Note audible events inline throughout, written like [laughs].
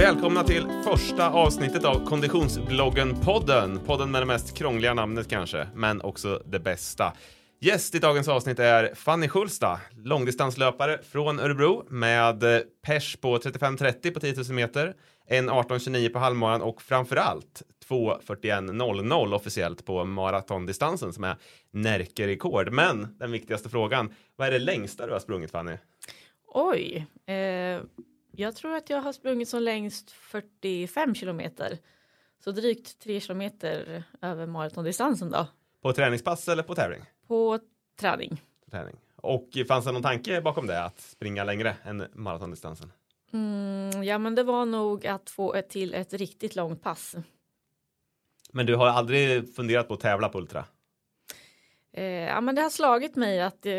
Välkomna till första avsnittet av Konditionsbloggen-podden. Podden med det mest krångliga namnet kanske, men också det bästa. Gäst i dagens avsnitt är Fanny Schulsta, långdistanslöpare från Örebro med pers på 35.30 på 10 000 meter, 1.18,29 på halvmaran och framförallt 2.41.00 officiellt på maratondistansen som är Närke-rekord. Men den viktigaste frågan, vad är det längsta du har sprungit Fanny? Oj, eh, jag tror att jag har sprungit som längst 45 kilometer. Så drygt 3 kilometer över maratondistansen då. På träningspass eller på tävling? På träning. På träning. Och fanns det någon tanke bakom det, att springa längre än maratondistansen? Mm, ja, men det var nog att få ett till ett riktigt långt pass. Men du har aldrig funderat på att tävla på ultra? Eh, ja, men det har slagit mig att eh,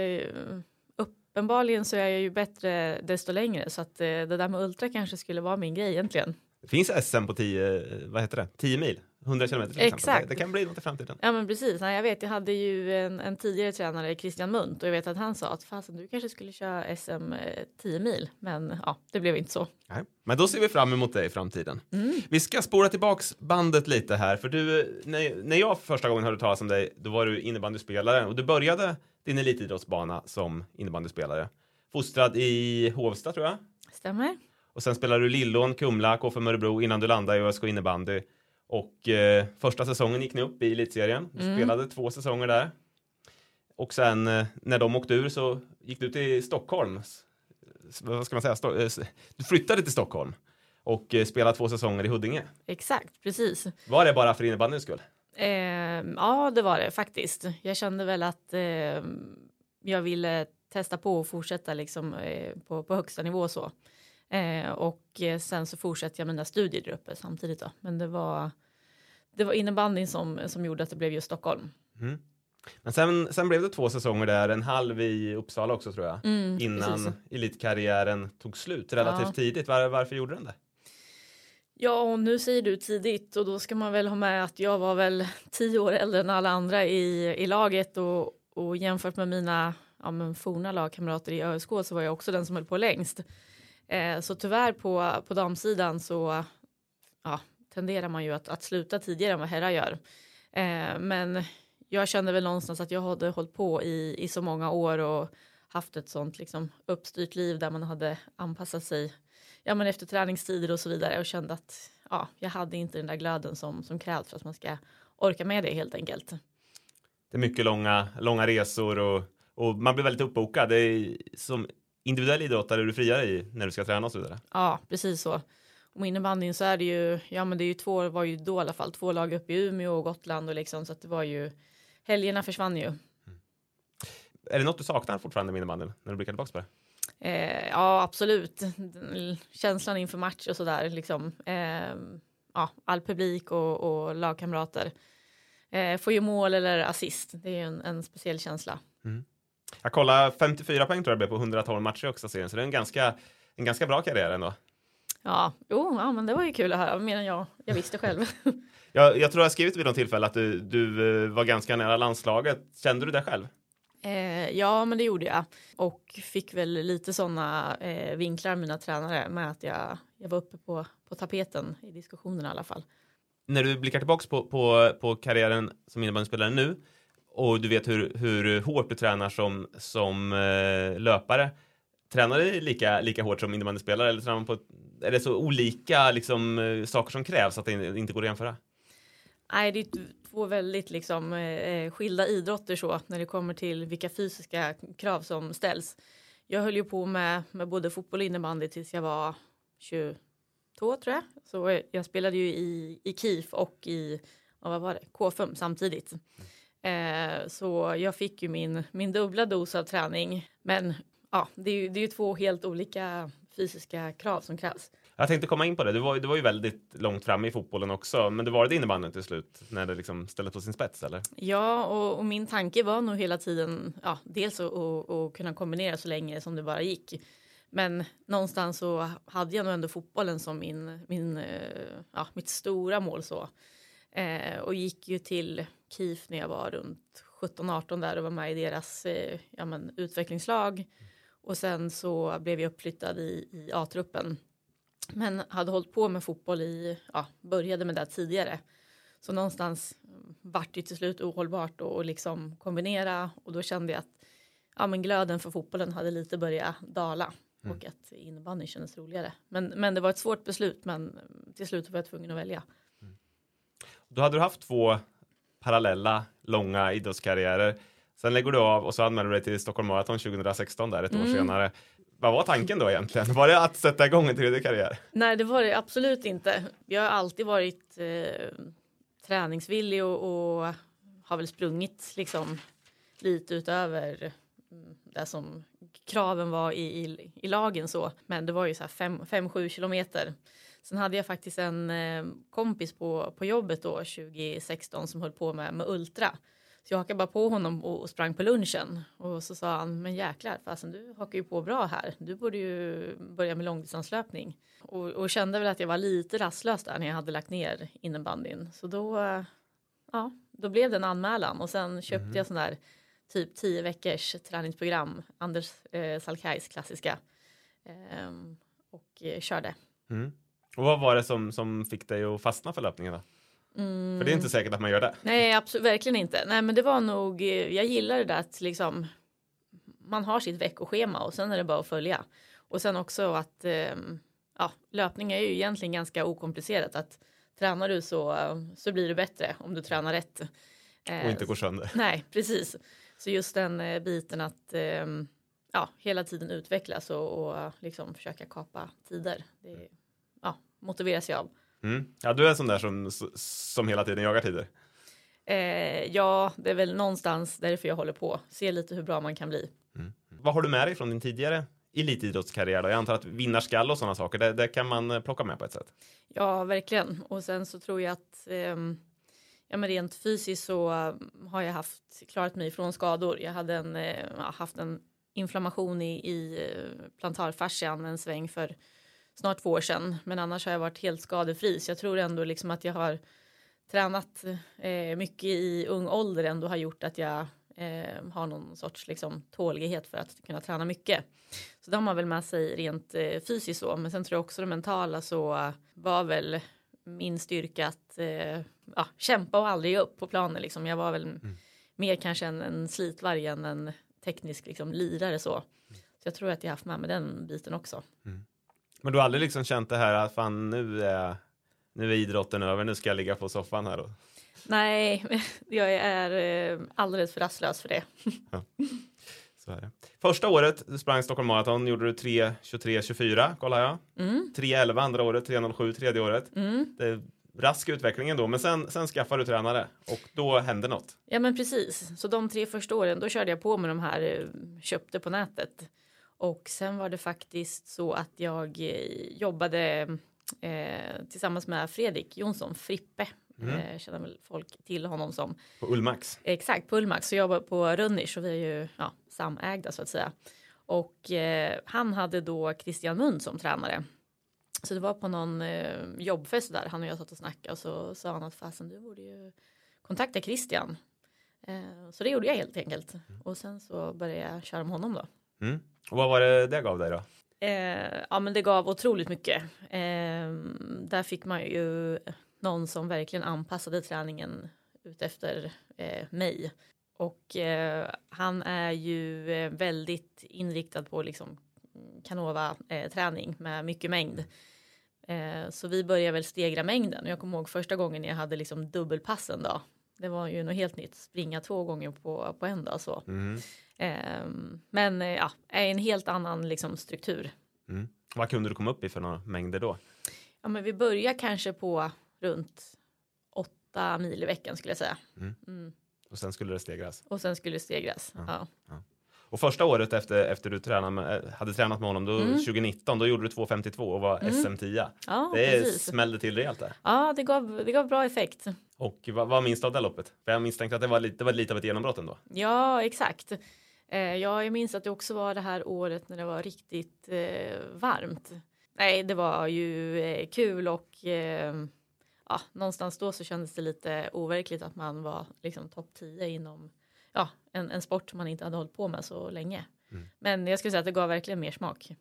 uppenbarligen så är jag ju bättre desto längre så att eh, det där med ultra kanske skulle vara min grej egentligen. Det finns SM på 10, vad heter det, 10 mil, 100 kilometer till Exakt. exempel. Det, det kan bli något i framtiden. Ja men precis, Nej, jag vet jag hade ju en, en tidigare tränare, Christian Munt och jag vet att han sa att fasen du kanske skulle köra SM eh, 10 mil men ja det blev inte så. Nej. Men då ser vi fram emot det i framtiden. Mm. Vi ska spåra tillbaks bandet lite här, för du, när, när jag första gången hörde talas om dig, då var du innebandyspelare och du började din elitidrottsbana som innebandyspelare. Fostrad i Hovsta tror jag. Stämmer? Och sen spelade du Lillån, Kumla, KFUM Örebro innan du landade i ÖSK innebandy. Och eh, första säsongen gick ni upp i elitserien. Du Mm. spelade två säsonger där. Och sen eh, när de åkte ur så gick du till Stockholm. Vad ska man säga? Sto- eh, du flyttade till Stockholm och eh, spelade två säsonger i Huddinge. Exakt, precis. Var det bara för innebandyns skull? Eh, ja, det var det faktiskt. Jag kände väl att eh, jag ville testa på och fortsätta liksom eh, på, på högsta nivå så. Eh, och eh, sen så fortsatte jag mina studier där uppe samtidigt då. Men det var, det var innebandyn som, som gjorde att det blev just Stockholm. Mm. Men sen, sen blev det två säsonger där, en halv i Uppsala också tror jag. Mm, innan precis. elitkarriären tog slut relativt Ja. tidigt. Var, varför gjorde den det? Ja, och nu säger du tidigt och då ska man väl ha med att jag var väl tio år äldre än alla andra i, i laget och, och jämfört med mina ja, men forna lagkamrater i ÖSK så var jag också den som höll på längst. Eh, så tyvärr på, på damsidan så ja, tenderar man ju att, att sluta tidigare än vad herrar gör. Eh, men jag kände väl någonstans att jag hade hållit på i, i så många år och haft ett sånt liksom uppstyrt liv där man hade anpassat sig ja, men efter träningstider och så vidare och kände att ja, jag hade inte den där glöden som, som krävs för att man ska orka med det helt enkelt. Det är mycket långa, långa resor och, och man blir väldigt uppbokad. Det är, som individuell idrottare är du friare i när du ska träna och så vidare. Ja, precis så. Och med innebandyn så är det ju, ja men det är ju två, var ju då i alla fall, två lag uppe i Umeå och Gotland och liksom så att det var ju, helgerna försvann ju. Är det något du saknar fortfarande med innebandyn när du blickar tillbaka på det? Eh, ja, absolut. Känslan inför match och sådär liksom. Eh, ja, all publik och, och lagkamrater. Eh, får ju mål eller assist. Det är ju en, en speciell känsla. Jag kollar 54 poäng tror jag det blev på 112 matcher i högsta serien, så det är en ganska, en ganska bra karriär ändå. Ja, jo, ja, men det var ju kul att höra. Mer än jag, jag visste själv. [laughs] Jag, jag tror jag skrivit vid något tillfälle att du, du eh, var ganska nära landslaget. Kände du det själv? Eh, ja, men det gjorde jag. Och fick väl lite sådana eh, vinklar mina tränare med att jag, jag var uppe på, på tapeten i diskussionerna i alla fall. När du blickar tillbaka på, på, på karriären som innebandyspelare nu och du vet hur, hur hårt du tränar som, som eh, löpare. Tränar du lika, lika hårt som innebandyspelare eller tränar man på, är det så olika liksom, eh, saker som krävs att det inte går att jämföra? Nej, det är två väldigt liksom, eh, eh, skilda idrotter så när det kommer till vilka fysiska krav som ställs. Jag höll ju på med, med både fotboll och innebandy tills jag var 22 tror jag. Så eh, jag spelade ju i, i KIF och i vad var det? K5 samtidigt. Eh, så jag fick ju min, min dubbla dos av träning. Men ja, det är ju, det är ju två helt olika fysiska krav som krävs. Jag tänkte komma in på det. Du var, du var ju väldigt långt fram i fotbollen också, men det var det innebandyn till slut när det liksom ställdes på sin spets, eller? Ja, och, och, min tanke var nog hela tiden, ja, dels att, att, att kunna kombinera så länge som det bara gick. Men någonstans så hade jag nog ändå fotbollen som min, min, eh, ja, mitt stora mål så. Eh, och gick ju till KIF när jag var runt 17-18 där och var med i deras eh, ja, men, utvecklingslag. Och sen så blev jag uppflyttad i, i A-truppen. Men hade hållit på med fotboll i, ja, började med det tidigare. Så någonstans vart det till slut ohållbart och liksom kombinera och då kände jag att ja, men glöden för fotbollen hade lite börjat dala mm. och att innebandy kändes roligare. Men, men det var ett svårt beslut men till slut var jag tvungen att välja. Mm. Då hade du haft två parallella långa idrottskarriärer. Sen lägger du av och så anmäler du dig till Stockholm Marathon 2016 där ett mm. år senare. Vad var tanken då egentligen? Var det att sätta igång en tredje karriär? Nej, det var det absolut inte. Jag har alltid varit eh, träningsvillig och, och, har väl sprungit liksom lite utöver mm, det som kraven var i, i, i lagen så. Men det var ju så här 5-7 kilometer. Sen hade jag faktiskt en eh, kompis på, på jobbet då 2016 som höll på med, med ultra. Så jag hakade bara på honom och, och sprang på lunchen och så sa han men jäklar fasen du hakar ju på bra här. Du borde ju börja med långdistanslöpning och, och kände väl att jag var lite rastlös där när jag hade lagt ner innebandyn. Så då, ja, då blev det en anmälan och sen köpte mm. jag sån där typ tio veckors träningsprogram, Anders eh, Salkais klassiska eh, och eh, körde. Mm. Och vad var det som, som fick dig att fastna för löpningen då? Mm. För det är inte säkert att man gör det. Nej, absolut, verkligen inte. Nej, men det var nog, eh, jag gillar det där att liksom man har sitt veckoschema och sen är det bara att följa. Och sen också att eh, ja, löpning är ju egentligen ganska okomplicerat. Att tränar du så, så blir det bättre om du tränar rätt. Eh, och inte går sönder. [laughs] Nej, precis. Så just den eh, biten att eh, ja, hela tiden utvecklas och, och liksom försöka kapa tider. Det ja, motiveras jag av. Mm. Ja, du är en sån där som, som hela tiden jagar tider. Eh, ja, det är väl någonstans därför jag håller på. Se lite hur bra man kan bli. Mm. Vad har du med dig från din tidigare elitidrottskarriär? Då? Jag antar att vinnarskall och sådana saker, det, det, kan man eh, plocka med på ett sätt. Ja, verkligen. Och sen så tror jag att eh, ja, men rent fysiskt så har jag haft klarat mig från skador. Jag hade en, eh, haft en inflammation i, i eh, plantarfascian en sväng för snart två år sedan. Men annars har jag varit helt skadefri. Så jag tror ändå liksom att jag har tränat eh, mycket i ung ålder ändå har gjort att jag eh, har någon sorts liksom, tålighet för att kunna träna mycket. Så det har man väl med sig rent eh, fysiskt så. Men sen tror jag också det mentala så var väl min styrka att eh, ja, kämpa och aldrig ge upp på planen. Liksom. Jag var väl mm. mer kanske en, en slitvarg än en teknisk liksom, lirare så. Mm. Så jag tror att jag haft med mig den biten också. Mm. Men du har aldrig liksom känt det här att fan nu är, nu är idrotten över, nu ska jag ligga på soffan här och... Nej, [laughs] jag är eh, alldeles för rastlös för det. Ja. Så är det. Första året du sprang Stockholm Marathon gjorde du 3, 23, 24 kollar jag. Mm. 3, 11 andra året, 3, 07 tredje året. Mm. Det är rask utveckling ändå, men sen, sen skaffar du tränare och då hände något. Ja men precis, så de tre första åren då körde jag på med de här eh, köpte på nätet. Och sen var det faktiskt så att jag eh, jobbade eh, tillsammans med Fredrik Jonsson, Frippe. Mm. Eh, känner väl folk till honom som. På Ullmax? Exakt, på Ullmax. Så jag jobbar på Rönnisch och vi är ju ja, samägda så att säga. Och eh, han hade då Christian Mund som tränare. Så det var på någon eh, jobbfest där han och jag satt och snackade och så sa han att fasen du borde ju kontakta Christian. Eh, så det gjorde jag helt enkelt. Mm. Och sen så började jag köra med honom då. Mm. Och vad var det det gav dig då? Eh, ja men det gav otroligt mycket. Eh, där fick man ju någon som verkligen anpassade träningen utefter eh, mig. Och eh, han är ju eh, väldigt inriktad på liksom Canova-träning eh, med mycket mängd. Eh, så vi började väl stegra mängden. Jag kommer ihåg första gången jag hade liksom dubbelpassen då. Det var ju något helt nytt, springa två gånger på, på en dag så. Mm. Ehm, men ja, är en helt annan liksom, struktur. Mm. Vad kunde du komma upp i för några mängder då? Ja, men vi börjar kanske på runt åtta mil i veckan skulle jag säga. Mm. mm. Och sen skulle det stegras? Och sen skulle det stegras, ja. ja. ja. Och första året efter, efter du tränade med, eh, hade tränat med honom, då, Mm. 2019, då gjorde du 2.52 och var Mm. SM10. Ja, Det precis. smällde till rejält där. Ja, det gav, det gav bra effekt. Och vad, vad minns du av det loppet? För jag misstänkte att det var lite, det var lite av ett genombrott ändå. Ja, exakt. Eh, ja, jag minns att det också var det här året när det var riktigt eh, varmt. Nej, det var ju eh, kul och eh, ja, någonstans då så kändes det lite overkligt att man var liksom topp 10 inom ja, en, en sport man inte hade hållit på med så länge. Mm. Men jag skulle säga att det gav verkligen mer smak.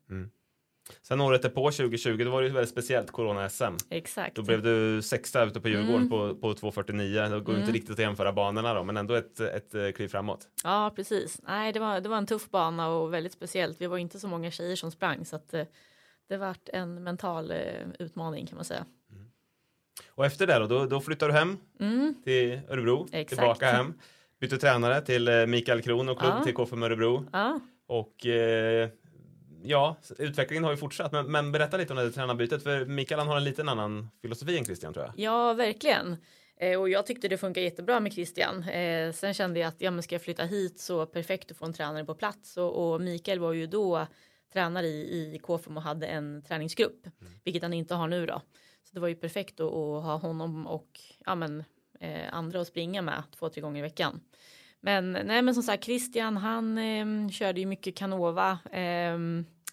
Sen året är på 2020, då var det ju väldigt speciellt, Corona-SM. Exakt. Då blev du sexa ute på Djurgården Mm. på, på 2.49. Det går Mm. inte riktigt att jämföra banorna då, men ändå ett, ett eh, kliv framåt. Ja, precis. Nej, det var, det var en tuff bana och väldigt speciellt. Vi var inte så många tjejer som sprang så att eh, det vart en mental eh, utmaning kan man säga. Och efter det då, då, då flyttar du hem Mm, till Örebro, Exakt. tillbaka hem. Bytte tränare till eh, Mikael Kron och klubb Ja. till KFUM Örebro. ja. Och eh, ja, utvecklingen har ju fortsatt. Men, men berätta lite om det här tränarbytet, för Mikael han har en liten annan filosofi än Christian tror jag. ja, verkligen. Eh, och jag tyckte det funkar jättebra med Christian. Eh, sen kände jag att ja, men ska jag flytta hit så perfekt att få en tränare på plats. Och, och Mikael var ju då tränare i, i KFUM och hade en träningsgrupp, vilket han inte har nu då. Så det var ju perfekt att, att ha honom och ja, men, eh, andra att springa med två, tre gånger i veckan. Men nej, men som sagt, Christian, han eh, körde ju mycket Canova, eh,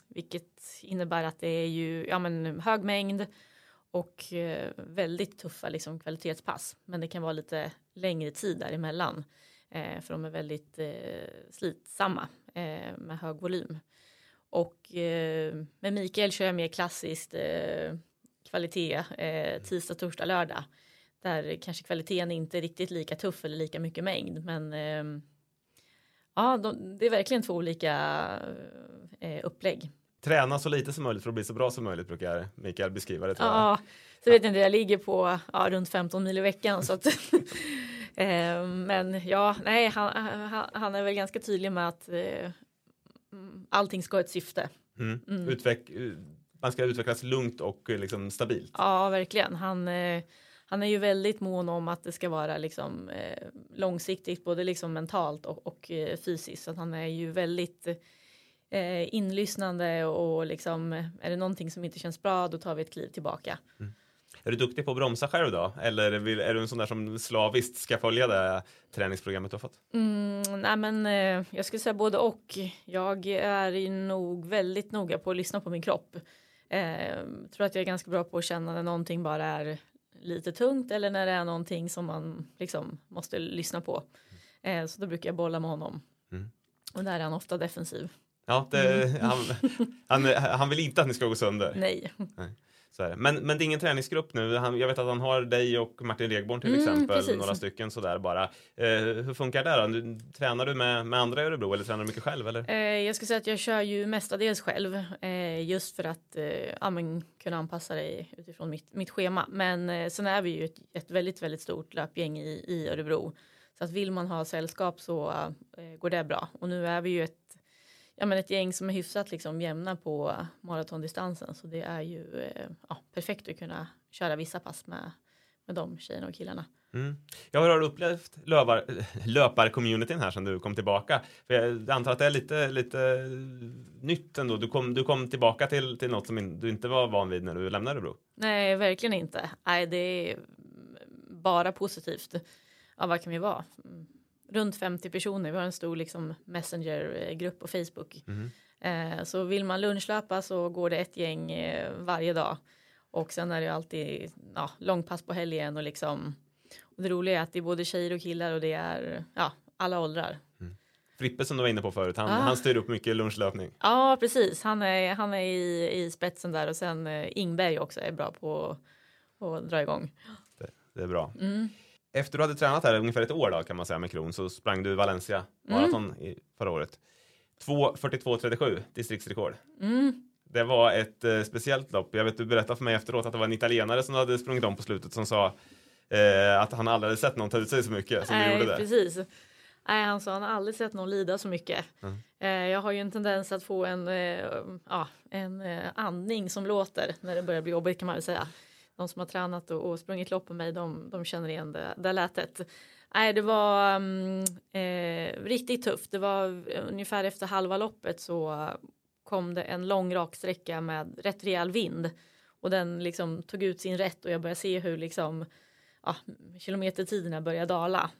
vilket innebär att det är ju ja, men, hög mängd och eh, väldigt tuffa liksom, kvalitetspass. Men det kan vara lite längre tid däremellan, eh, för de är väldigt eh, slitsamma eh, med hög volym. Och eh, med Mikael kör jag mer klassiskt eh, kvalitet eh, tisdag, torsdag, lördag. Där kanske kvaliteten inte är riktigt lika tuff eller lika mycket mängd. Men eh, ja, de, det är verkligen två olika eh, upplägg. Träna så lite som möjligt för att bli så bra som möjligt brukar Mikael beskriva det tror jag. Ja, så vet jag inte, jag ligger på ja, runt 15 mil i veckan. Så att, [laughs] eh, men ja, nej, han, han, han är väl ganska tydlig med att eh, allting ska ha ett syfte. Mm. Mm. Utveck man ska utvecklas lugnt och liksom stabilt. Ja, verkligen. Han, eh, han är ju väldigt mån om att det ska vara liksom, eh, långsiktigt, både liksom mentalt och, och eh, fysiskt. Så att han är ju väldigt eh, inlyssnande och liksom, eh, är det någonting som inte känns bra, då tar vi ett kliv tillbaka. Är du duktig på att bromsa själv då? Eller vill, är du en sån där som slaviskt ska följa det träningsprogrammet du har fått? Mm, nej men eh, jag skulle säga både och. Jag är nog väldigt noga på att lyssna på min kropp. Eh, tror att jag är ganska bra på att känna när någonting bara är lite tungt eller när det är någonting som man liksom måste lyssna på. Eh, så då brukar jag bolla med honom. Mm. Och där är han ofta defensiv. Ja, det, Mm. han, han, han vill inte att ni ska gå sönder. Nej. Det. Men, men det är ingen träningsgrupp nu. Han, jag vet att han har dig och Martin Regborn till Mm, exempel. precis. Några stycken sådär bara. Eh, hur funkar det då? Du, tränar du med, med andra i Örebro eller tränar du mycket själv? Eller? Eh, jag ska säga att jag kör ju mestadels själv. Eh, just för att eh, ja, men, kunna anpassa dig utifrån mitt, mitt schema. Men eh, sen är vi ju ett, ett väldigt, väldigt stort löpgäng i, i Örebro. Så att vill man ha sällskap så eh, går det bra. Och nu är vi ju ett, ja, men ett gäng som är hyfsat liksom, jämna på maratondistansen. Så det är ju eh, ja, perfekt att kunna köra vissa pass med, med de tjejerna och killarna. Mm. Jag har upplevt löpar, löparcommunityn här sedan du kom tillbaka. För jag antar att det är lite, lite nytt ändå. Du kom, du kom tillbaka till, till något som du inte var van vid när du lämnade Örebro. Nej, verkligen inte. Nej, det är bara positivt. Ja, vad kan vi vara? Mm, Runt 50 personer. Vi har en stor liksom, messengergrupp på Facebook. Eh, så vill man lunchlöpa så går det ett gäng eh, varje dag. Och sen är det alltid ja, långpass på helgen och liksom. Och det roliga är att det är både tjejer och killar och det är ja, alla åldrar. Frippe som du var inne på förut, han, Ah. han styr upp mycket lunchlöpning. Ja, precis. Han är, han är i, i spetsen där och sen eh, Ingberg också är bra på att dra igång. Det är bra. Mm. Efter du hade tränat här ungefär ett år då kan man säga med Kron så sprang du Valencia maraton i förra året. 2.42.37 distriktsrekord. Mm. Det var ett eh, speciellt lopp. Jag vet du berättade för mig efteråt att det var en italienare som hade sprungit om på slutet som sa eh, att han aldrig hade sett någon ta ut sig så mycket som du gjorde det. precis. Nej, han sa han har aldrig sett någon lida så mycket. Mm. Eh, jag har ju en tendens att få en, eh, ja, en eh, andning som låter när det börjar bli jobbigt kan man väl säga. De som har tränat och, och sprungit lopp med mig, de, de känner igen det, det lätet. Nej, det var um, eh, riktigt tufft. Det var eh, ungefär efter halva loppet så kom det en lång raksträcka med rätt rejäl vind och den liksom tog ut sin rätt och jag började se hur liksom ja, kilometertiderna började dala.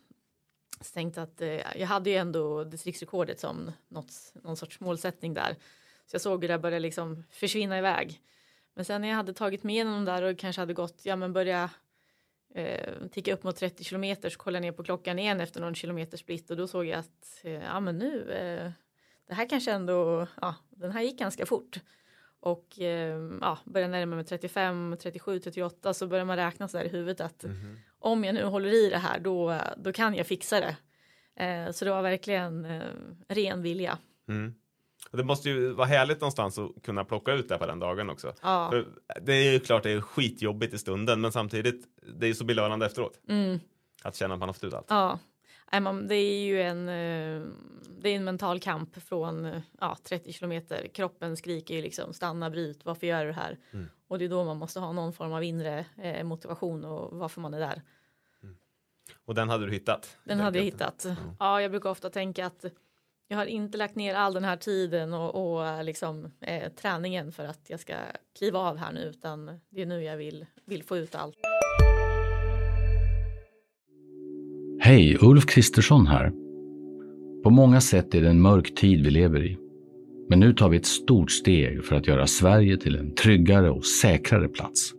Så tänkte att eh, jag hade ju ändå distriktsrekordet som något, någon sorts målsättning där. Så jag såg hur det började liksom försvinna iväg. Men sen när jag hade tagit med dem där och kanske hade gått, ja men börja eh, ticka upp mot 30 kilometer så kollade jag ner på klockan igen efter någon kilometer splitt och då såg jag att eh, ja men nu eh, det här kanske ändå, ja den här gick ganska fort och eh, ja, börjar närma mig 35, 37, 38 så börjar man räkna så där i huvudet att mm -hmm. om jag nu håller i det här då, då kan jag fixa det. Eh, så det var verkligen eh, ren vilja. Mm. Det måste ju vara härligt någonstans att kunna plocka ut det på den dagen också. Ja. För det är ju klart det är skitjobbigt i stunden men samtidigt det är ju så belönande efteråt. Mm. Att känna att man har fått ut allt. Ja. Det är ju en, eh, det är en mental kamp från eh, ja, 30 kilometer. Kroppen skriker ju liksom stanna, bryt, varför gör du det här? Mm. Och det är då man måste ha någon form av inre eh, motivation och varför man är där. Mm. Och den hade du hittat? Den hade jag hittat. Ja, jag brukar ofta tänka att jag har inte lagt ner all den här tiden och, och liksom, eh, träningen för att jag ska kliva av här nu utan det är nu jag vill, vill få ut allt. Hej, Ulf Kristersson här. På många sätt är det en mörk tid vi lever i. Men nu tar vi ett stort steg för att göra Sverige till en tryggare och säkrare plats.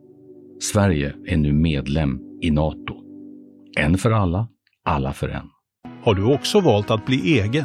Sverige är nu medlem i Nato. En för alla, alla för en. Har du också valt att bli egen?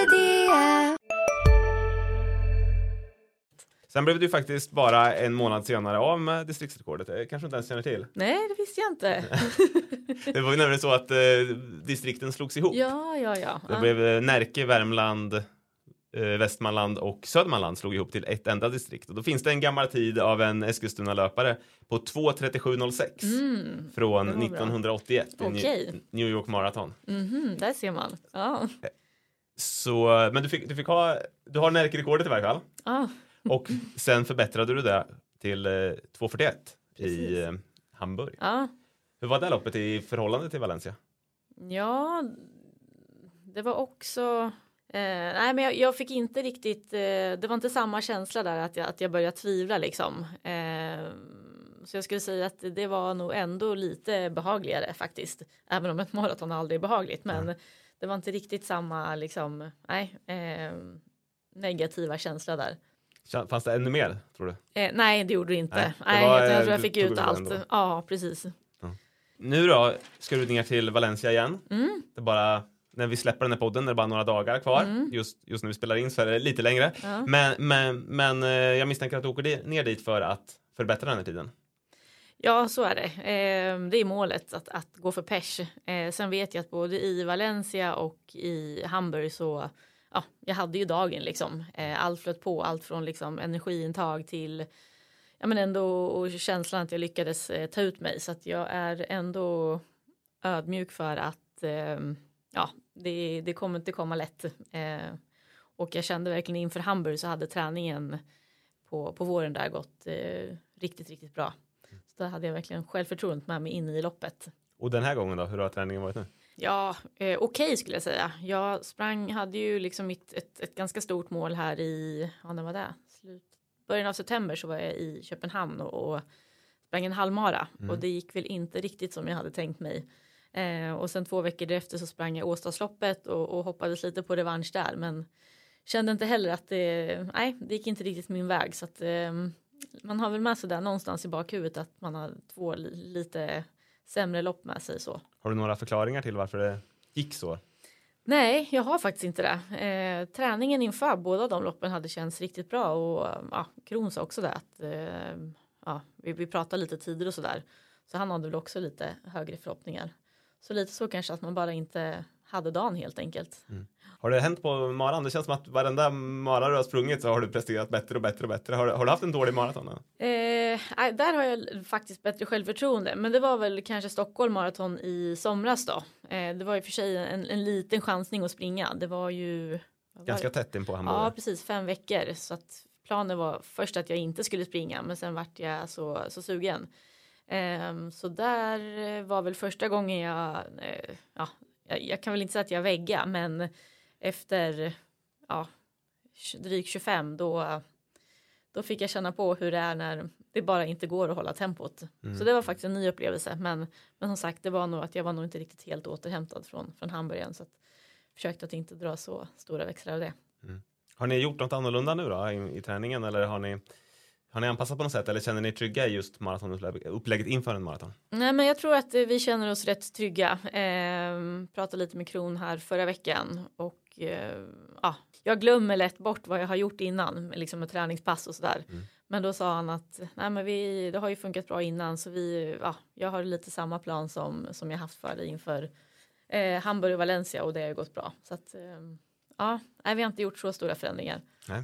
Sen blev du faktiskt bara en månad senare av med distriktsrekordet. Det kanske inte ens känner till? Nej, det visste jag inte. [laughs] det var ju nämligen så att eh, distrikten slogs ihop. Ja, ja, ja. Det blev eh, Närke, Värmland, eh, Västmanland och Södermanland slog ihop till ett enda distrikt. Och då finns det en gammal tid av en Eskilstuna-löpare på 2.37.06 mm, från 1981 i okay. New York Marathon. Mm -hmm, där ser man. Ja. Så, men du fick, du fick ha, du har Närke-rekordet i varje fall. Ah. Och sen förbättrade du det till eh, 2.41 i eh, Hamburg. Ja. Hur var det loppet i förhållande till Valencia? Ja, det var också Eh, nej, men jag, jag, fick inte riktigt. Eh, det var inte samma känsla där att jag, att jag började tvivla liksom. Eh, så jag skulle säga att det var nog ändå lite behagligare faktiskt. Även om ett maraton aldrig är behagligt, men mm. det var inte riktigt samma liksom. Nej, eh, negativa känsla där. Fanns det ännu mer tror du? Eh, nej, det gjorde det inte. Nej, det nej var, jag, tror jag fick ut allt. Ja, precis. Ja. Nu då ska du ner till Valencia igen. Mm. Det bara när vi släpper den här podden är det bara några dagar kvar. Mm. Just, just när vi spelar in så är det lite längre. Ja. Men, men, men eh, jag misstänker att du åker ner dit för att förbättra den här tiden. Ja, så är det. Eh, det är målet att, att gå för pers. Eh, sen vet jag att både i Valencia och i Hamburg så ja, jag hade ju dagen liksom. Eh, allt flöt på, allt från liksom energiintag till ja, men ändå och känslan att jag lyckades eh, ta ut mig så att jag är ändå ödmjuk för att ehm, ja, det, det kommer inte komma lätt. Eh, och jag kände verkligen inför Hamburg så hade träningen på, på våren där gått eh, riktigt, riktigt bra. Så där hade jag verkligen självförtroendet med mig in i loppet. Och den här gången då, hur har träningen varit nu? Ja, eh, okej okay skulle jag säga. Jag sprang, hade ju liksom mitt, ett, ett ganska stort mål här i, ja när var det? Slut, början av september så var jag i Köpenhamn och, och sprang en halvmara mm. och det gick väl inte riktigt som jag hade tänkt mig. Eh, och sen två veckor därefter så sprang jag Åstadsloppet och, och hoppades lite på revansch där men kände inte heller att det, nej, det gick inte riktigt min väg så att eh, man har väl med sig där någonstans i bakhuvudet att man har två lite sämre lopp med sig så. Har du några förklaringar till varför det gick så? Nej, jag har faktiskt inte det. Eh, träningen inför båda de loppen hade känts riktigt bra och ja, Kron sa också det att eh, ja, vi, vi pratade lite tider och så där. Så han hade väl också lite högre förhoppningar. Så lite så kanske att man bara inte hade dagen helt enkelt. Har det hänt på maran? Det känns som att varenda mara du har sprungit så har du presterat bättre och bättre och bättre. Har, du- har du haft en dålig maraton? Eh, där har jag faktiskt bättre självförtroende. Men det var väl kanske Stockholm Marathon i somras då. Eh, det var och för sig en, en liten chansning att springa. Det var ju... var Ganska det? tätt in på Hamburg. Ja, precis. Fem veckor. Så att planen var först att jag inte skulle springa, men sen vart jag så, så sugen. Ehm, så där eh, var väl första gången jag, eh, ja, jag, jag kan väl inte säga att jag vägga, men efter ja, drygt 25 då, då fick jag känna på hur det är när det bara inte går att hålla tempot. Så det var faktiskt en ny upplevelse, men, men som sagt, det var nog att jag var nog inte riktigt helt återhämtad från, från hamburgaren, så att försökte att inte dra så stora växlar av det. Har ni gjort något annorlunda nu då i, i träningen eller har ni, har ni anpassat på något sätt eller känner ni trygga i just maratonupplägget inför en maraton? Nej, men jag tror att eh, vi känner oss rätt trygga. Ehm, pratade lite med Kron här förra veckan och eh, ja, jag glömmer lätt bort vad jag har gjort innan, liksom med träningspass och sådär. Men då sa han att nej, men vi, det har ju funkat bra innan så vi, ja, jag har lite samma plan som, som jag haft för dig inför eh, Hamburg och Valencia och det har ju gått bra. Så att, ehm, ja, nej, vi har inte gjort så stora förändringar. Nej.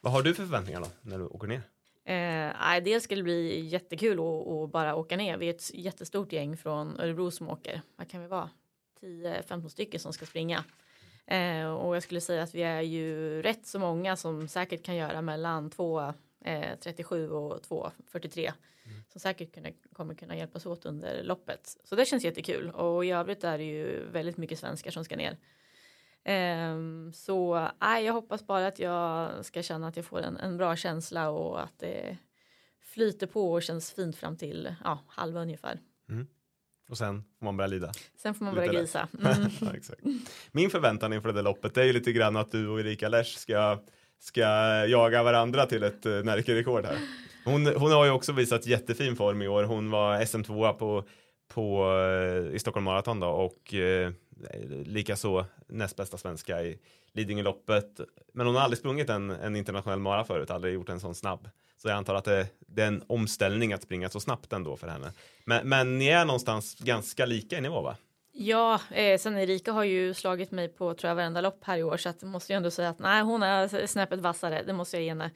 Vad har du för förväntningar då när du åker ner? Eh, nej, dels ska det bli jättekul att, att bara åka ner. Vi är ett jättestort gäng från Örebro som åker. Vad kan vi vara? 10-15 stycken som ska springa. Eh, och jag skulle säga att vi är ju rätt så många som säkert kan göra mellan 2.37 och 2.43. Som säkert kunna, kommer kunna hjälpas åt under loppet. Så det känns jättekul. Och i övrigt är det ju väldigt mycket svenskar som ska ner. Ehm, så nej, jag hoppas bara att jag ska känna att jag får en, en bra känsla och att det flyter på och känns fint fram till ja, halva ungefär. Och sen får man börja lida. Sen får man Lite börja grisa. [laughs] Mm. ja, exakt. Min förväntan inför det loppet är ju lite grann att du och Erika Lesch ska, ska jaga varandra till ett Närke-rekord här. Hon, hon har ju också visat jättefin form i år. Hon var SM2 på, på, eh, i Stockholm Marathon då och uh, Eh, likaså näst bästa svenska i Lidingöloppet. Men hon har aldrig sprungit en, en internationell mara förut, aldrig gjort en sån snabb. Så jag antar att det, det är en omställning att springa så snabbt ändå för henne. Men, men ni är någonstans ganska lika i nivå va? Ja, eh, sen Erika har ju slagit mig på tror jag varenda lopp här i år så att måste jag ändå säga att nej, hon är snäppet vassare. Det måste jag ge henne.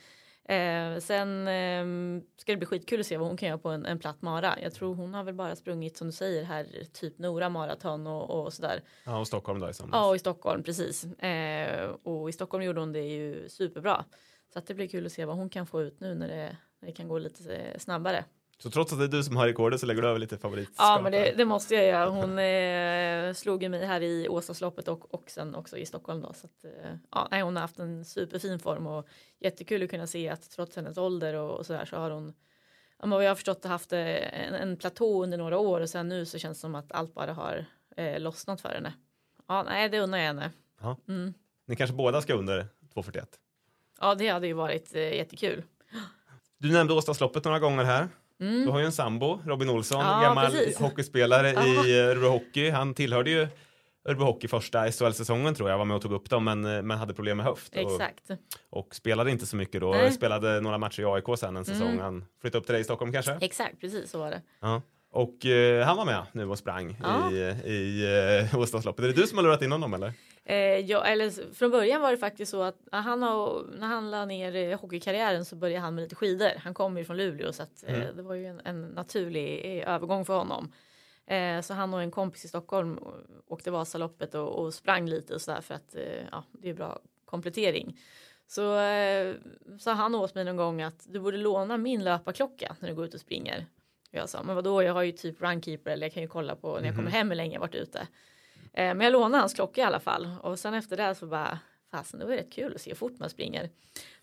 Eh, sen eh, ska det bli skitkul att se vad hon kan göra på en, en platt mara. Jag tror hon har väl bara sprungit som du säger här typ Nora maraton och, och sådär. Ja, och Stockholm då i somras. Ja, och i Stockholm precis. Eh, och i Stockholm gjorde hon det ju superbra. Så att det blir kul att se vad hon kan få ut nu när det, när det kan gå lite eh, snabbare. Så trots att det är du som har rekordet så lägger du över lite favoritskap? Ja, men det, det måste jag göra. Hon eh, slog ju mig här i Åsasloppet och, och sen också i Stockholm då. Så att, eh, ja, nej, hon har haft en superfin form och jättekul att kunna se att trots hennes ålder och, och så där så har hon ja, men vad jag har förstått haft eh, en, en platå under några år och sen nu så känns det som att allt bara har eh, lossnat för henne. Ja, nej, det unnar jag henne. Mm. Ni kanske båda ska under 2.41? Ja, det hade ju varit eh, jättekul. Du nämnde Åstasloppet några gånger här. Mm. Du har ju en sambo, Robin Olsson, Ja, gammal precis. hockeyspelare i Örebro Hockey. Han tillhörde ju Örebro Hockey första SHL-säsongen tror jag, var med och tog upp dem, men, eh, men hade problem med höft. Och, Exakt. och spelade inte så mycket då. Nej. Spelade några matcher i AIK sen en säsong. Mm. Han flyttade upp till dig i Stockholm kanske? Exakt, precis så var det. Ja. Och eh, han var med nu och sprang Ja. i, i eh, Åstasloppet. Är det du som har lurat in honom eller? Eh, ja, eller från början var det faktiskt så att när han, har, när han la ner eh, hockeykarriären så började han med lite skidor. Han kommer ju från Luleå så att, eh, Mm. det var ju en, en naturlig eh, övergång för honom. Eh, så han och en kompis i Stockholm åkte Vasaloppet och, och sprang lite och sådär för att ja, det är bra komplettering. Så eh, sa han åt mig någon gång att du borde låna min löparklocka när du går ut och springer. Jag sa, men vadå, jag har ju typ runkeeper eller jag kan ju kolla på när jag kommer hem hur länge jag varit ute. Eh, men jag lånade hans klocka i alla fall och sen efter det så bara fasen det var rätt kul att se hur fort man springer.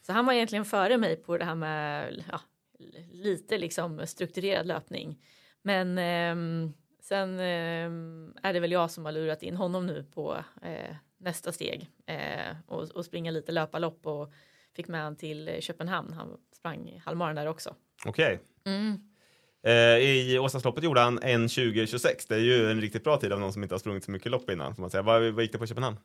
Så han var egentligen före mig på det här med ja, lite liksom strukturerad löpning. Men ehm, sen ehm, är det väl jag som har lurat in honom nu på eh, nästa steg eh, och, och springa lite löparlopp och fick med han till eh, Köpenhamn. Han sprang halvmaran där också. Okej. Mm. Eh, I Åstasloppet gjorde han 1.20.26. Det är ju en riktigt bra tid av någon som inte har sprungit så mycket lopp innan. Får man säga. Vad, vad gick det på Köpenhamn?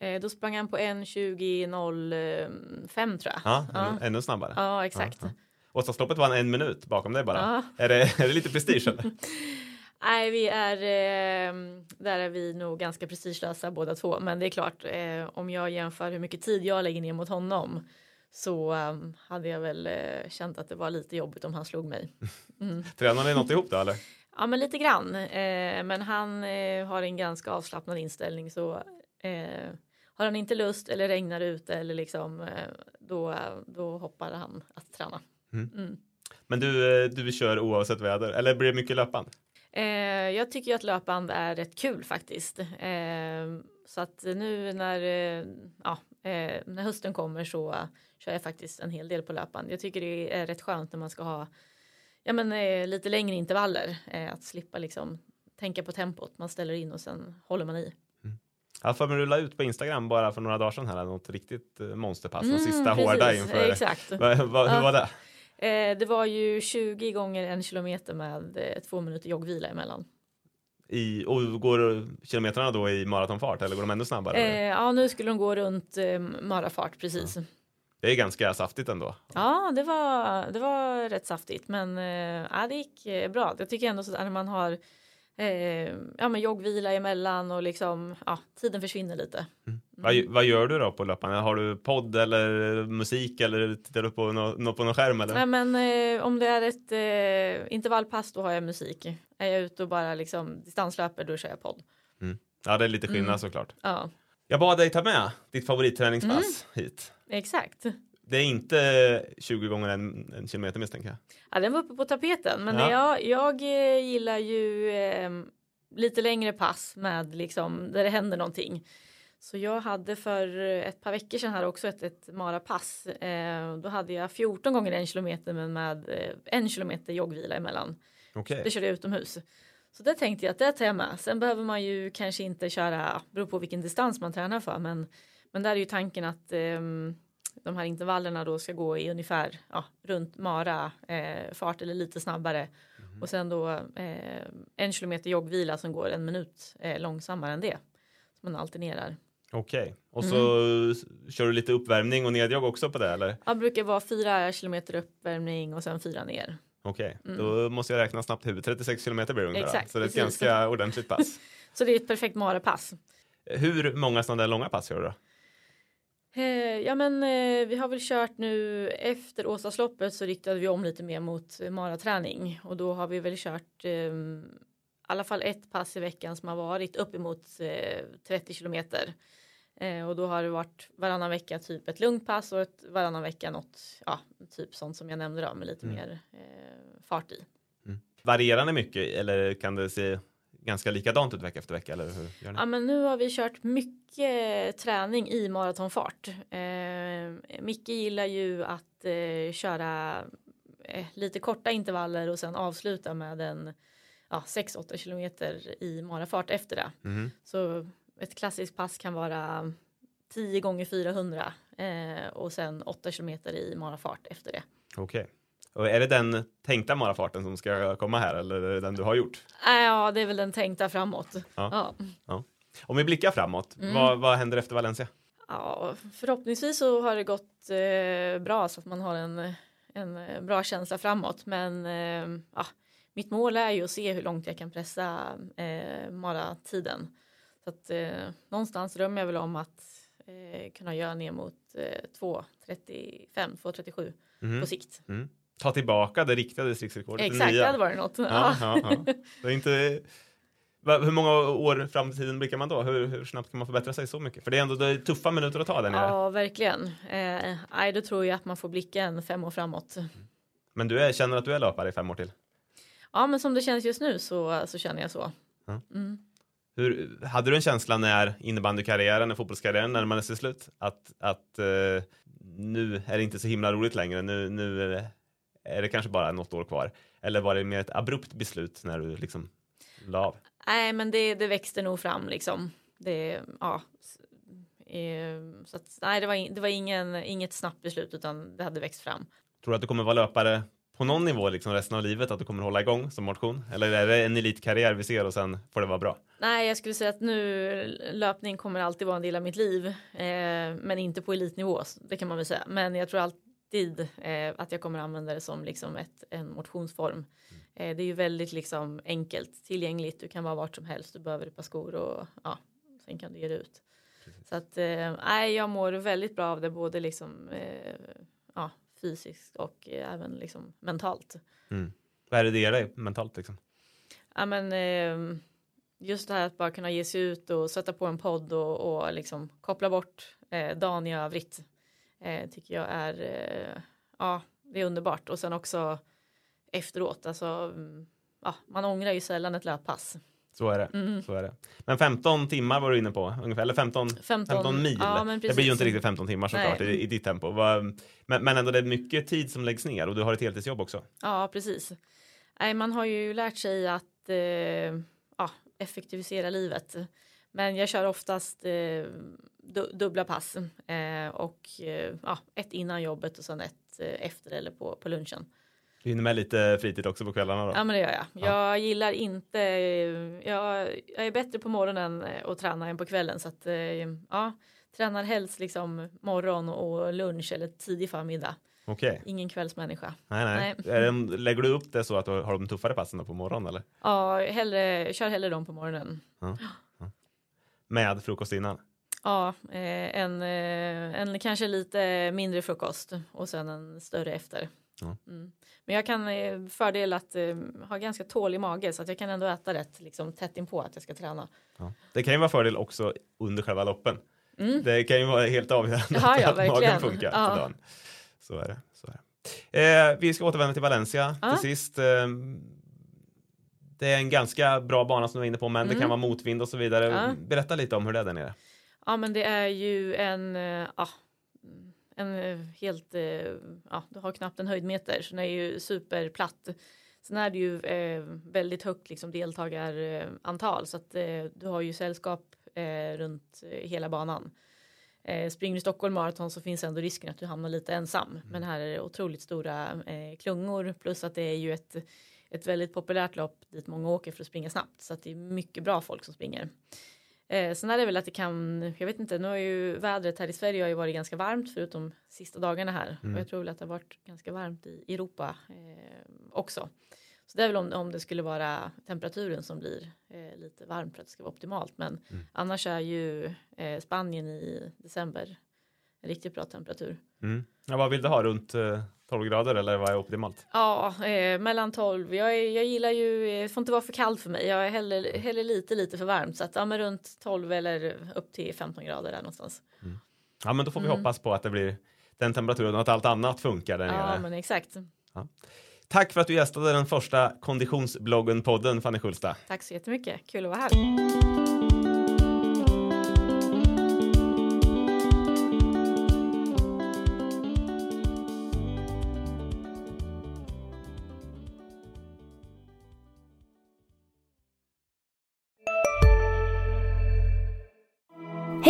Eh, då sprang han på 1.20.05 tror jag. Ja, ja. Ännu, snabbare. ja exakt. Ja, Åstasloppet var en, en minut bakom dig bara. Ja. Är, det, är det lite prestige eller? [laughs] Nej, vi är, eh, där är vi nog ganska prestigelösa båda två. Men det är klart, eh, om jag jämför hur mycket tid jag lägger ner mot honom så um, hade jag väl uh, känt att det var lite jobbigt om han slog mig. [laughs] Mm. Tränar ni något ihop då eller? Ja, men lite grann. Eh, men han eh, har en ganska avslappnad inställning så eh, har han inte lust eller regnar ute eller liksom eh, då, då hoppar han att träna. Mm. Mm. Men du, eh, du kör oavsett väder eller blir det mycket löpband? jag tycker att löpband är rätt kul faktiskt. Så att nu när, ja, när hösten kommer så kör jag faktiskt en hel del på löpband. Jag tycker det är rätt skönt när man ska ha ja, men, eh, lite längre intervaller. Eh, att slippa liksom tänka på tempot. Man ställer in och sen håller man i. Mm. Jag får du la ut på Instagram bara för några dagar sedan här något riktigt eh, monsterpass. Mm, sista precis, hårda inför. Exakt. [laughs] Hur var det? Eh, det var ju 20 gånger en kilometer med eh, två minuter joggvila emellan. I, och går kilometrarna då i maratonfart eller går de ännu snabbare? Eh, ja, nu skulle de gå runt eh, marafart precis. Ja. Det är ganska saftigt ändå. Ja, det var, det var rätt saftigt, men ja, det gick eh, bra. Jag tycker ändå så att när man har eh, ja, men joggvila emellan och liksom ja, tiden försvinner lite. Mm. Vad, vad gör du då på löpande? Har du podd eller musik eller tittar du på något på någon skärm? Eller? Nej, men eh, om det är ett eh, intervallpass då har jag musik. Är jag ute och bara liksom distanslöper då kör jag podd. Mm. Ja, det är lite skillnad mm. såklart. Ja. Jag bad dig ta med ditt favoritträningspass mm. hit. Exakt. Det är inte 20 gånger en, en kilometer misstänker jag. Ja, den var uppe på tapeten, men ja. jag, jag eh, gillar ju eh, lite längre pass med liksom där det händer någonting. Så jag hade för ett par veckor sedan här också ett, ett marapass. Eh, då hade jag 14 gånger en kilometer men med eh, en kilometer joggvila emellan. Okay. Det körde jag utomhus. Så det tänkte jag att det tar jag med. Sen behöver man ju kanske inte köra, beror på vilken distans man tränar för, men, men där är ju tanken att eh, de här intervallerna då ska gå i ungefär ja, runt mara eh, fart eller lite snabbare mm. och sen då eh, en kilometer joggvila som går en minut eh, långsammare än det. Så man alternerar. Okej, okay. och så mm. kör du lite uppvärmning och nedjogg också på det eller? Ja, det brukar vara fyra kilometer uppvärmning och sen fyra ner. Okej, okay. mm. då måste jag räkna snabbt huvud. 36 kilometer blir det ungefär. Exakt, så det är ett ganska ordentligt pass. [laughs] så det är ett perfekt marapass. Hur många sådana där långa pass gör du då? Eh, ja men eh, vi har väl kört nu efter Åsasloppet så riktade vi om lite mer mot eh, maraträning och då har vi väl kört eh, i alla fall ett pass i veckan som har varit uppemot eh, 30 kilometer. Eh, och då har det varit varannan vecka typ ett lugnt pass och ett varannan vecka något, ja, typ sånt som jag nämnde då med lite mm. mer eh, fart i. Mm. Varierar det mycket eller kan det se ganska likadant ut vecka efter vecka? Eller hur gör ni? Ja, men nu har vi kört mycket träning i maratonfart. Eh, Micke gillar ju att eh, köra eh, lite korta intervaller och sen avsluta med en ja, 6-8 kilometer i marafart efter det. Mm. Så ett klassiskt pass kan vara 10 gånger 400 eh, och sen 8 kilometer i marafart efter det. Okej. Okay. Och är det den tänkta marafarten som ska komma här eller är det den du har gjort? Ja, det är väl den tänkta framåt. Ja. ja. ja. Om vi blickar framåt, mm. vad, vad händer efter Valencia? Ja, förhoppningsvis så har det gått eh, bra så att man har en, en bra känsla framåt. Men eh, ja, mitt mål är ju att se hur långt jag kan pressa eh, maratiden. Så att eh, någonstans drömmer jag väl om att eh, kunna göra ner mot eh, 2.35, 2.37 mm. på sikt. Mm ta tillbaka det riktiga distriktsrekordet. Exakt, det hade varit något. Ja, ja, ja. Det är inte... Hur många år fram i tiden blickar man då? Hur, hur, snabbt kan man förbättra sig så mycket? För det är ändå det är tuffa minuter att ta där nere. Ja, verkligen. Eh, då tror jag att man får blicka en fem år framåt. Men du är, känner att du är löpare i fem år till? Ja, men som det känns just nu så, så känner jag så. Mm. Hur, hade du en känsla när innebandykarriären, fotbollskarriären närmade sig slut? Att, att eh, nu är det inte så himla roligt längre. Nu, nu är det kanske bara något år kvar? Eller var det mer ett abrupt beslut när du liksom la av? Nej, men det, det växte nog fram liksom. Det, ja, så att, nej, det var, det var ingen, inget snabbt beslut utan det hade växt fram. Tror du att du kommer vara löpare på någon nivå liksom resten av livet att du kommer hålla igång som motion? Eller är det en elitkarriär vi ser och sen får det vara bra? Nej, jag skulle säga att nu löpning kommer alltid vara en del av mitt liv, eh, men inte på elitnivå. Det kan man väl säga. Men jag tror allt alltid eh, att jag kommer använda det som liksom ett, en motionsform Eh, det är ju väldigt liksom enkelt tillgängligt. Du kan vara vart som helst. Du behöver ett par skor och ja, sen kan du ge det ut. Så att nej, jag mår väldigt bra av det både liksom ja, fysiskt och även liksom mentalt. Mm. Vad är det det ger dig mentalt liksom? Ja men eh, just det här att bara kunna ge sig ut och sätta på en podd och, och liksom koppla bort eh, dagen i övrigt. Eh, tycker jag är, eh, ja det är underbart och sen också efteråt, alltså mm, ja, man ångrar ju sällan ett löppass. Så är det. Mm. Så är det. Men 15 timmar var du inne på ungefär, eller 15, 15, 15 mil. Ja, det blir ju inte riktigt 15 timmar såklart i, i ditt tempo. Men, men ändå det är mycket tid som läggs ner och du har ett heltidsjobb också. Ja, precis. Nej, man har ju lärt sig att eh, ja, effektivisera livet. Men jag kör oftast eh, dubbla pass eh, och eh, ja, ett innan jobbet och sen ett eh, efter eller på, på lunchen. Du hinner med lite fritid också på kvällarna då? Ja men det gör jag. Ja. Jag gillar inte, jag, jag, är bättre på morgonen och tränar än på kvällen så att ja, tränar helst liksom morgon och lunch eller tidig förmiddag. Okay. Ingen kvällsmänniska. Nej, nej. nej. Lägger du upp det så att du har de tuffare passen på morgonen eller? Ja, hellre, kör hellre dem på morgonen. Ja. Ja. Med frukost innan? Ja, eh, en, eh, en kanske lite mindre frukost och sen en större efter. Ja. Mm. Men jag kan eh, fördel att eh, ha ganska tålig mage så att jag kan ändå äta rätt liksom, tätt inpå att jag ska träna. Ja. Det kan ju vara fördel också under själva loppen. Mm. Det kan ju vara helt avgörande ja, ja, att magen funkar ja. dagen. Så är det. Så är det. Eh, vi ska återvända till Valencia ja. till sist. Eh, det är en ganska bra bana som du är inne på, men mm. det kan vara motvind och så vidare. Ja. Berätta lite om hur det är där nere. Ja, men det är ju en, eh, ja, en eh, helt, eh, ja, du har knappt en höjdmeter, så den är ju superplatt. Sen är det ju eh, väldigt högt liksom, deltagarantal så att du har ju sällskap runt hela banan. Springer du Stockholm Marathon så finns ändå risken att du hamnar lite ensam. Mm. Men här är det otroligt stora klungor plus att det är ju ett, ett väldigt populärt lopp dit många åker för att springa snabbt. Så att det är mycket bra folk som springer. Eh, sen är det väl att det kan, jag vet inte, nu har ju vädret här i Sverige har ju varit ganska varmt förutom sista dagarna här. Mm. Och jag tror väl att det har varit ganska varmt i Europa eh, också. Så det är väl om, om det skulle vara temperaturen som blir eh, lite varmt för att det ska vara optimalt. Men mm. annars är ju eh, Spanien i december riktigt bra temperatur. Mm. Ja, vad vill du ha? Runt eh, 12 grader eller vad är optimalt? Ja, eh, mellan 12. Jag, jag gillar ju, det eh, får inte vara för kallt för mig. Jag är hellre, hellre lite, lite för varmt. Så att ja, men runt 12 eller upp till 15 grader där någonstans. Mm. Ja, men då får vi mm. hoppas på att det blir den temperaturen och att allt annat funkar där nere. Ja, men exakt. Ja. Tack för att du gästade den första konditionsbloggen-podden, Fanny Schulsta. Tack så jättemycket. Kul att vara här.